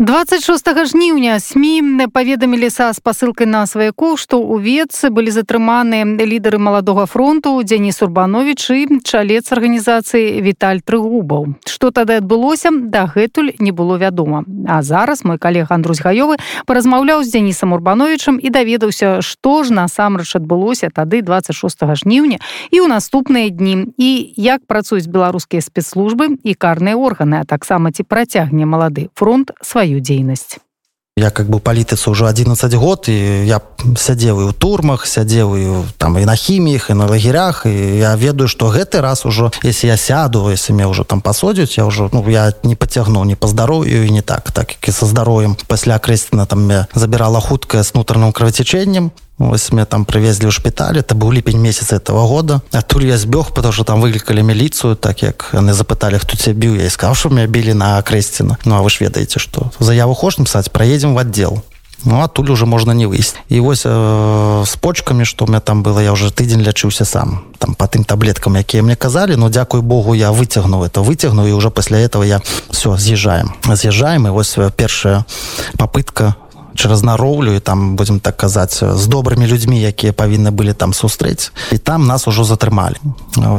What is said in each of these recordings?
26 жніўня сМ паведамілі са спасылкай на сваяку што ў ветцы былі затрыманы лідары маладога фронту Дзяніс урбанович і чалец арганізацыі Віталь трыгубаў што тады адбылося дагэтуль не было вядома. А зараз мой калег Андрусь гаёвы паразмаўляў з Дзянісам урбановичам і даведаўся што ж насамрэч адбылося тады 26 жніўня і ў наступныя дні і як працуюць беларускія спецслужбы і карныя органы а таксама ці працягне малады фронт свае сваю дзейнасць я как бы палітыцы ўжо 11 год і я сядзеў у турмах сядзеў там і на хіміях і на лагерях і я ведаю что гэты раз ужо если я сяду если мне уже там пасодзіць я ўжо ну я не пацягну не по здароўю і не так так як і со здароўем пасля крэсціна там забірала хуткая с нутраным кровацячэннем Вось мне там привезли ў шпіталь это быў ліпень месяц этого года. Адтуль я збег потому что там выклікалі міліцыю так як яны запыталі хто ця біў я сказал что меня білі на крэсціна Ну а вы ж ведаеце что заяву хош писать проедем в отдел. Ну а тут уже можна не выйсць і вось э, с почками что у меня там было я уже тыдзень лячыўся сам. Там по тым таблеткам якія мне казалі но дзякуй Богу я выцягнуў это выцягну і уже пасля этого я все з'езжаем з'езжаем і вось першая попытка через нароўлю і там будем так казаць з добрымі людзьмі якія павінны былі там сустрэць. І там нас ужо затрымалі.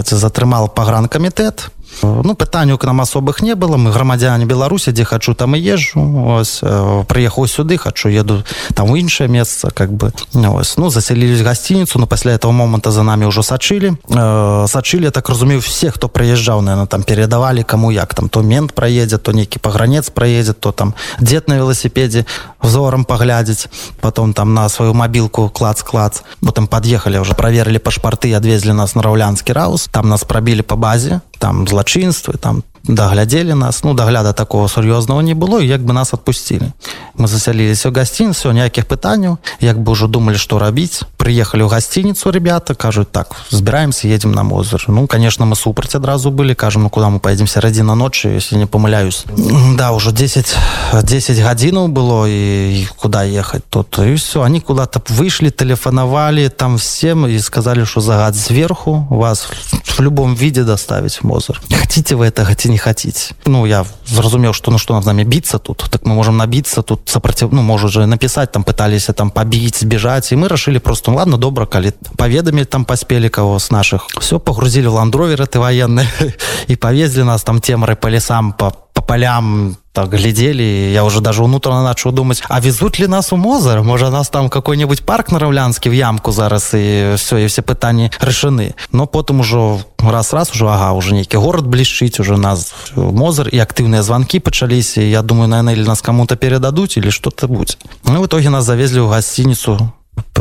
Затрымал пагранкамітэт Ну пытанняў к нам асобых не было. Мы грамадзяне беларусі дзе хачу там і езжу. Ось прыехаў сюды хачу еду там у іншае месца как бы. Ось. Ну засялілись гасцініцу но пасля этого моманта за нами ўжо сачылі э, сачылі так разумею все хто прыязджаў наверное там передавалі кому як. Там то мент праедзе то нейкі пагранец праедзе то там дзед на велосипедзе взором паглядзець потом там на сваю мабілку клац клац потым подъехали уже проверили пашпарты адвезлі нас на раўлянскі раус. Там нас прабілі по базе там злачынствы там даглядзелі нас. Ну дагляда такого сур'ёзнага не было як бы нас отпусцілі мы засяліліся ў гасцінцу ніякіх пытанняў як бы ўжо думалі што рабіць прыехалі ў гасцініцу ребята кажуць так збіраемся едем на мозар ну конечно мы супраць адразу былі кажам ну куда мы поедем сярэдзіна ночы если не помыляюсь да ўжо 10 10 гадзінаў было і куда ехаць тут і все они куда-то выйшлі тэлефанавалі там всем і сказали что загад сверху вас в любом виде доставить мозар хотите вы это хотите не хотите. Ну я зразумеў что ну что нам з нами біцца тут. Так мы можем набіцца тут сопротив ну можа уже написать там пыталіся там побіць збежать і мы рашылі просто ну, ладно добра калі паведамі там паспелі кого с наших. Все погрузили в ландроверы ты военные і повезли нас там темры по лесам по по полям так глядзелі я уже даже унутрана начал думать а везут ли нас у мозар можа нас там какой-нибудь парк на раўлянскі в ямку зараз і все і все пытанні рашаны но потым ужо раз раз уже ага уже нейкі город блішчыць уже нас мозар і актыўныя звонки пачаліся я думаю наверное или нас кому-то передадуць или что-то будь ну в итоге нас завезли ў гасцініцу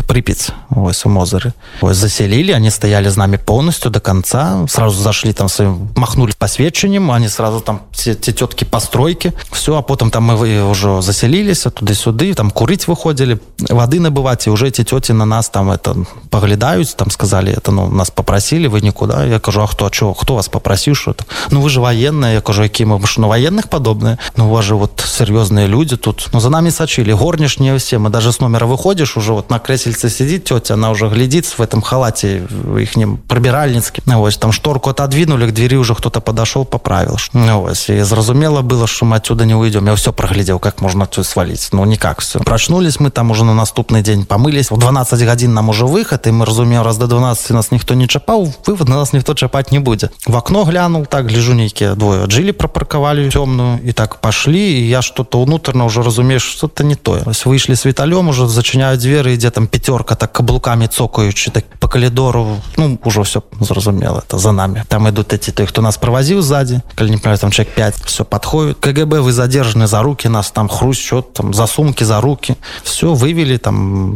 припец ось у мозыры ось заселили они стояли с нами полностью до конца сразу зашли там своим махнули посведчанием они сразу там все те тетки постройки все а потом там мы уже заселились туда-сюды там курить выходили воды набывать и уже эти тети на нас там это поглядаюсь там сказали это ну нас попросили вы никуда я кажу а кто а что кто вас попросил что-то ну вы же военные я кажу какие мы ну военных подобные? Ну у вас же вот серьезные люди тут ну за нами сочили горнишние все мы даже с номера выходишь уже вот на кресельце сидит тетя, она уже глядит в этом халате их пробиральницким. Ну, вот, там шторку отодвинули, к двери уже кто-то подошел, поправил. Ну, вот, и зразумело было, что мы отсюда не уйдем. Я все проглядел, как можно отсюда свалить. Ну, никак все. Прочнулись мы там уже на наступный день, помылись. В 12 годин нам уже выход, и мы разумеем, раз до 12 нас никто не чапал, вывод на нас никто чапать не будет. В окно глянул, так, гляжу, некие двое джили пропарковали темную, и так пошли, и я что-то внутренно уже разумеешь, что-то не то. То есть вышли с Виталем, уже зачиняют двери, где там пятерка так каблуками цокаючи так по коридору ну уже все зразумело это за нами. Там идут эти той кто нас провозил сзади коли не там человек 5 все подходит. КГБ вы задержаны за руки нас там хрущет там за сумки за руки. Все вывели там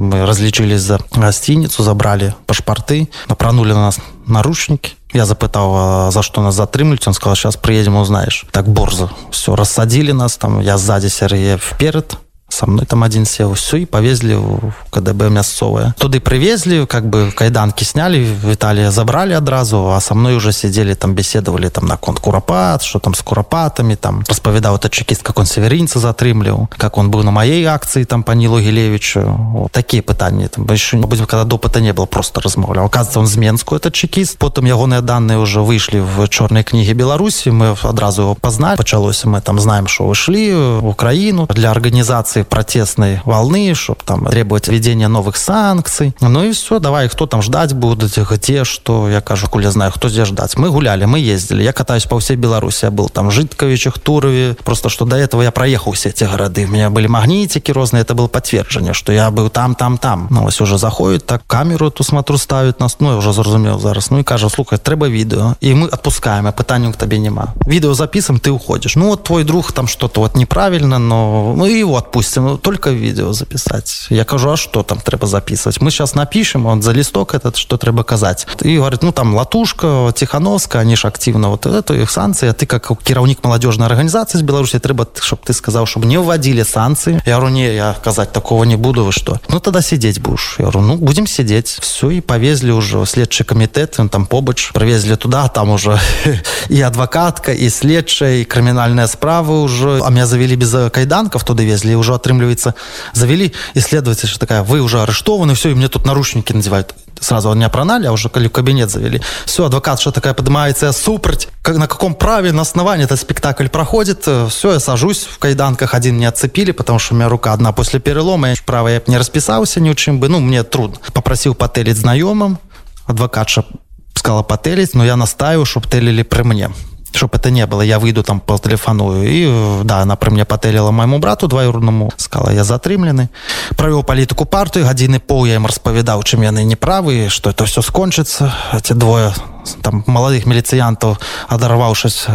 мы различились за гостиницу забрали пашпорты напранули на нас наручники. Я запытал за что нас затрымлюць он сказал сейчас приедем узнаешь так борзо все рассадили нас там я сзади серые вперед со мной там один сел все и повезли в КДБ мясцовое. Туды привезли как бы кайданки сняли Виталия забрали одразу а со мной уже сидели там беседовали там на конт курапат что там с курапатами там распавядал это чекіст как он северинца затрымліў как он был на моей акции там по нилу гелевичу. Вот, такие пытания там еще будем когда допыта не было просто размаўлял оказывается он з менску этот чекіст потом ягоныя данные уже вышли в черной книге беларуси мы одразу его познать почалось мы там знаем что вышли в украину. Для организации протестной волны, чтобы там требовать введения новых санкций. Ну и все, давай, кто там ждать будет, где, что, я кажу, куля знаю, кто здесь ждать. Мы гуляли, мы ездили, я катаюсь по всей Беларуси, я был там в Житковичах, Турове, просто что до этого я проехал все эти города, у меня были магнитики разные, это было подтверждение, что я был там, там, там. Ну, ось уже заходит, так камеру эту смотрю, ставит нас, ну, я уже зрозумел зараз, ну и каже, слухай, треба видео, и мы отпускаем, а питання к тебе нема. Видео записываем, ты уходишь. Ну, вот твой друг там что-то вот неправильно, но ну, его отпустим допустим, ну, только видео записать. Я кажу, а что там треба записывать? Мы сейчас напишем, он за листок этот, что треба казать. И говорит, ну там Латушка, Тихановская, они же активно вот это их санкции, а ты как керовник молодежной организации из Беларуси, треба, чтобы ты сказал, чтобы не вводили санкции. Я говорю, не, я казать такого не буду, вы что? Ну тогда сидеть будешь. Я говорю, ну будем сидеть. Все, и повезли уже в следчий комитет, он там побач, провезли туда, там уже и адвокатка, и следчая, и криминальная справа уже. А меня завели без кайданков туда везли, уже отрымліваецца завели исследователь что такая вы уже арыштованы все и мне тут наручники надевают сразу не апранали а уже калі кабинет завели. Все адвокат что такая поднимается супрать как на каком праве на основании этот спектакль проходит? Все я сажусь в кайданках один не отцепили потому что у меня рука одна после перелома я право я не расписался ни у чем бы. Ну мне трудно. Попросил потелить знаёмым адвокатша сказала потелить но я настаиваю чтоб телили при мне чтобы это не было. Я выйду там по телефону и да она про мне потелила моему брату двоюродному сказала я затрымлены провел политику партию гадзіны пол я им распавядаў чым яны неправы что это все скончыцца эти двое там маладых міліцыянтаў адарваўшись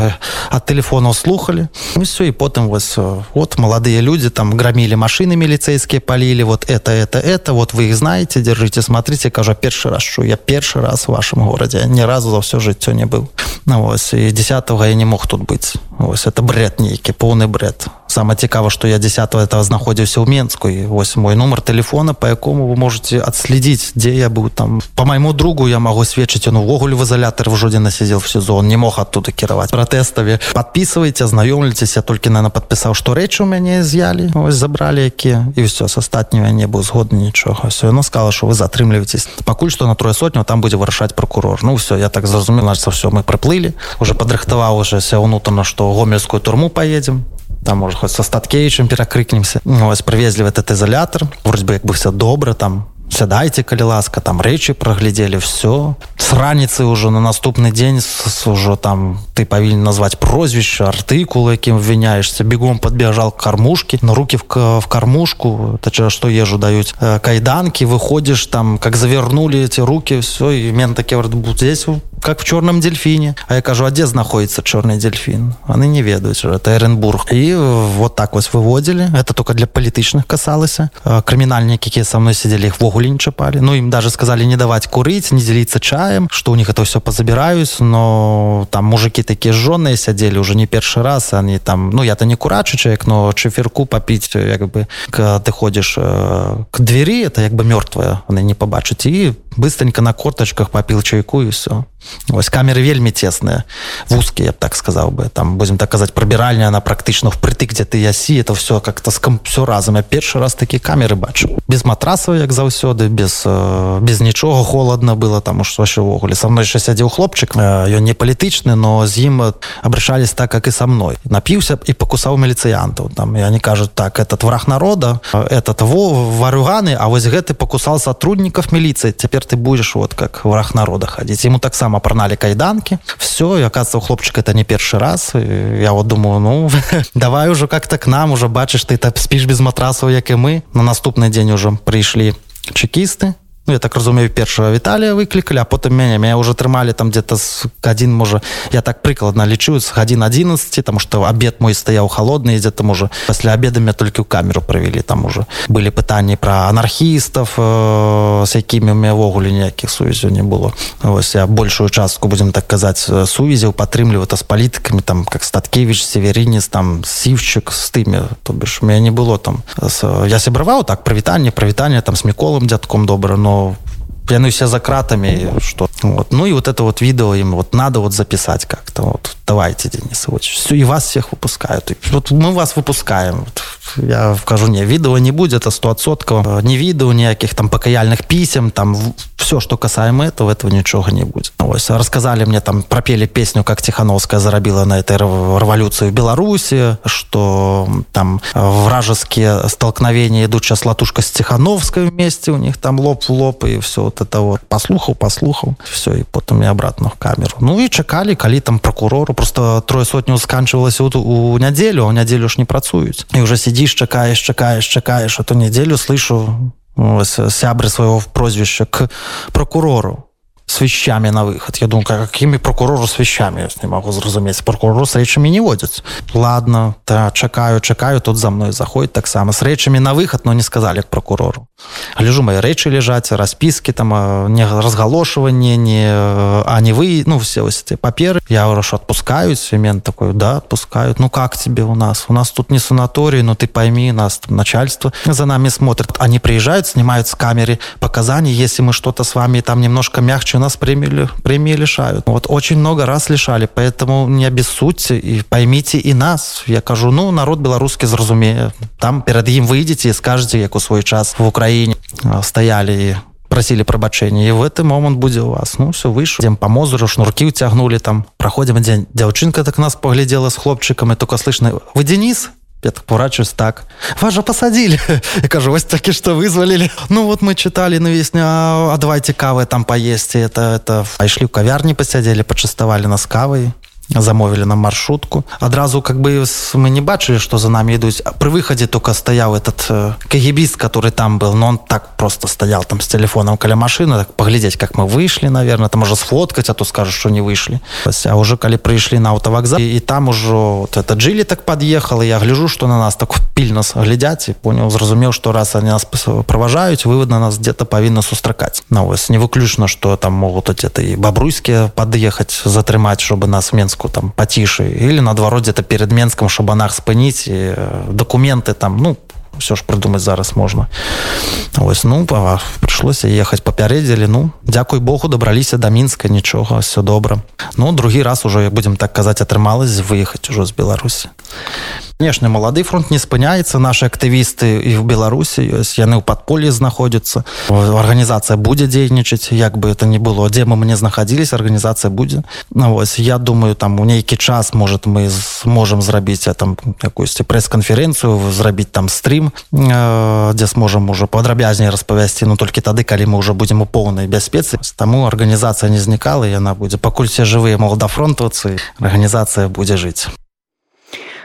от телефонаў слухали ну, все и потым вось вот молодые люди там громили машины міліцейские полили вот это это это. Вот вы их знаете держите смотрите. Кажа першы раз что я першы раз в вашем городе. Ни разу за все жыццё не был ну, вось и 10 я не мог тут быть. Ось это бред нейкі поўны бред. Самое цікава что я 10 этого знаходзіўся ў менску і вось мой нумар телефона по якому вы можете отследить дзе я быў там. По моему другу я могу сведчыць он увогуле в изолятор в жодзіна сидел в сезон не мог оттуда кіраваць протэставе подписывайте знаёмліцесь я только наверное подпісаў что рэчы у мяне з'ялі ось забрали якія і все с астатнімі не быў згодны нічога все но сказала что вы затрымліваетесь пакуль что на трое сотню там будзе вырашаць прокурор. Ну все я так зразумела значит все мы проплыли. Уже падрыхтаваў уже ся унутрана что гомельскую турму поедем. Там может хоть со статкевичем перакрыкнемся ну, вас привезли в этот изолятор. Вроде бы як бы все добра там сядайте калі ласка там рэчы праглядзелі все с раніцы уже на наступны дзень ўжо там ты павінен назвать прозвішча артыкул якім ввіняешься бегом подбежал кормушки на руки в, в кормушку то что ежу даюць кайданки выходишь там как завернули эти руки все и мен таки здесь как в черном дельфине а я кажу а где знаходится черный дельфин они не ведаюць это эренбург и вот так вот выводили это только для палітычных касалася крымінальнікі якія со мной сидели их вогуле не чапали ну им даже сказали не давать курыць не делиться чаем что у них это все позабираюсь но там мужики такие жженные сядели уже не першы раз они там ну я-то не курачу человек но чеферку попить як бы ты ходишь э, к двери это як бы мертвая она не побачыць и быстренько на корточках попил чайку и все ось камеры вельмі тесные вузкие я так сказал бы. Там будем так казать пробіральня она практычна впрытык где ты ясі это все как-то скам все разом я першы раз такие камеры бачу. Без матрасаў як заўсёды без э, без нічога холодно было там что вообще увогуле со мной еще сядзеў хлопчык ён не палітычны но з ім обращались так как и со мной. Напіўся і покусаў міліцыянтаў. Там и они кажут так этот враг народа этот во варюганы а вось гэты покусал сотрудников милиции теперь ты будешь вот как враг народа ходить. Ему таксама апраналі кайданки. Все и оказывается у хлопчика это не першы раз. И я вот думаю ну давай уже как-то к нам уже бачыш ты так спишь без матрасаў як и мы. На наступны дзень уже прыйшлі чекісты ну, я так разумею першага Віталія выклікалі а потым мяне меня уже трымалі там где-то с один можа я так прыкладна лічу з гадзін 11 там что обед мой стаяў холодны дзе там уже пасля обеда меня толькі ў камеру правялі там уже былі пытанні про анархістаў э, с якімі у меня ўвогуле ніякіх сувязяў не было. Вось я большую частку будем так казаць сувязяў падтрымлівацца з палітыкамі там как статкевич северінец там сівчык з тымі то бишь у меня не было там с, я сябраваў так прывітанне прывітанне там с міколам дзядком добра но яны все за кратами что. Вот. Ну и вот это вот видео им вот надо вот записать как-то вот давайте денис вот все и вас всех выпускают и вот мы вас выпускаем. Вот, я вкажу не видео не будет это 100 отсотков не видео никаких там покаяльных писем там все что касаемо этого этого ничего не будет Ось, рассказали мне там пропели песню как тихановская зарабила на этой революции в беларуси что там вражеские столкновения идут сейчас латушка с тихановской вместе у них там лоб в лоб и все вот это вот. Послухаў послухаў все и потом я обратно в камеру. Ну и чакали калі там прокурору просто трое сотню сканчивалась вот у нядзелю у нядзелю ж не працуюць и уже сидишь чакаешь чакаешь чакаешь эту неделю слышу сябры своего прозвища к прокурору с вещами на выход. Я думаю, какими прокурору с вещами? Я не могу зразуметь. Прокурору с речами не водят. Ладно, та чекаю, чекаю, тут за мной заходит так само. С речами на выход, но не сказали к прокурору. Гляжу, мои речи лежат, расписки, там, не разголошивание, не, а не вы, ну, все вот эти паперы. Я говорю, что отпускают? Семен такой, да, отпускают. Ну, как тебе у нас? У нас тут не санаторий, но ты пойми, нас там начальство за нами смотрит. Они приезжают, снимают с камеры показания, если мы что-то с вами там немножко мягче у нас премии, премии лишают. Вот очень много раз лишали, поэтому не обессудьте и поймите и нас. Я кажу, ну, народ белорусский зразумее. Там перед им выйдете и скажете, как у свой час в Украине стояли и просили прабачэння і в гэты момант будзе у вас ну все выйшаў дзем па мозыру шнуркі ўцягнулі там праходзім дзень дзяўчынка так нас паглядзела з хлопчыкам і только слышно вы Денис я так поворачиваюсь так. Вас же посадили. Я кажу, ось таки что вызволили. Ну вот мы читали на весне, а, а давайте кавы там поесть. Это, это... Пошли в кавярні посидели, почастовали нас кавой замовілі нам маршрутку. Адразу как бы мы не бачылі что за нами ідуць. При выходе только стаяў этот э, кагибіст который там был но он так просто стоял там с телефоном каля машины так поглядеть как мы вышли наверное там уже сфоткать а то скажешь что не выйшлі. А уже калі прыйшлі на аўтавакзал і там ужо вот это джилі так подъехала я гляжу что на нас так пільна глядяць і понял зразумеў что раз они нас проважаюць вывод на нас где-то павінна сустракаць. На вось не выключно что там могут это і бабруйскія подъехать затрымаць чтобы нас менск Менску там потише или наадварот где-то перед Менском шабанах спыніць і документы там ну все ж придумать зараз можна ось ну прыйшлося ехаць папярэдзілі ну Дякуй Богу дабраліся до мінска нічога все добра ну другі раз уже будем так казаць атрымалось выехаць ужо з Беларусі конечно малады фронт не спыняецца наши актывісты і в беларусі ёсць яны ў подполе знаходзяцца арганізацыя будзе дзейнічаць як бы это не было. Дзе мы мне знаходзілись арганізацыя будзе ну, вось я думаю там у нейкі час может мы сможем зрабіць там якусь прэс-канферэнцыю зрабіць там стрим э, дзе сможем уже падрабязней распавясці ну толькі тады калі мы уже будем у поўнай бяспецы таму арганізацыя не знікала яна будзе пакуль все жывыя маладафронтовцы арганізацыя будзе жыць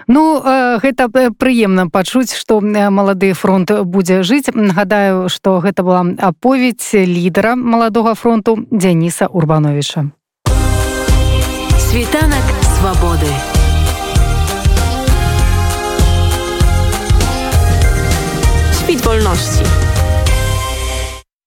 Ну гэта прыемна пачуць што малады фронт будзе жыць. Гадаю што гэта была аповедь лідара маладога фронту дзяніса урбановича світанак свабоды. Спіць вольнасці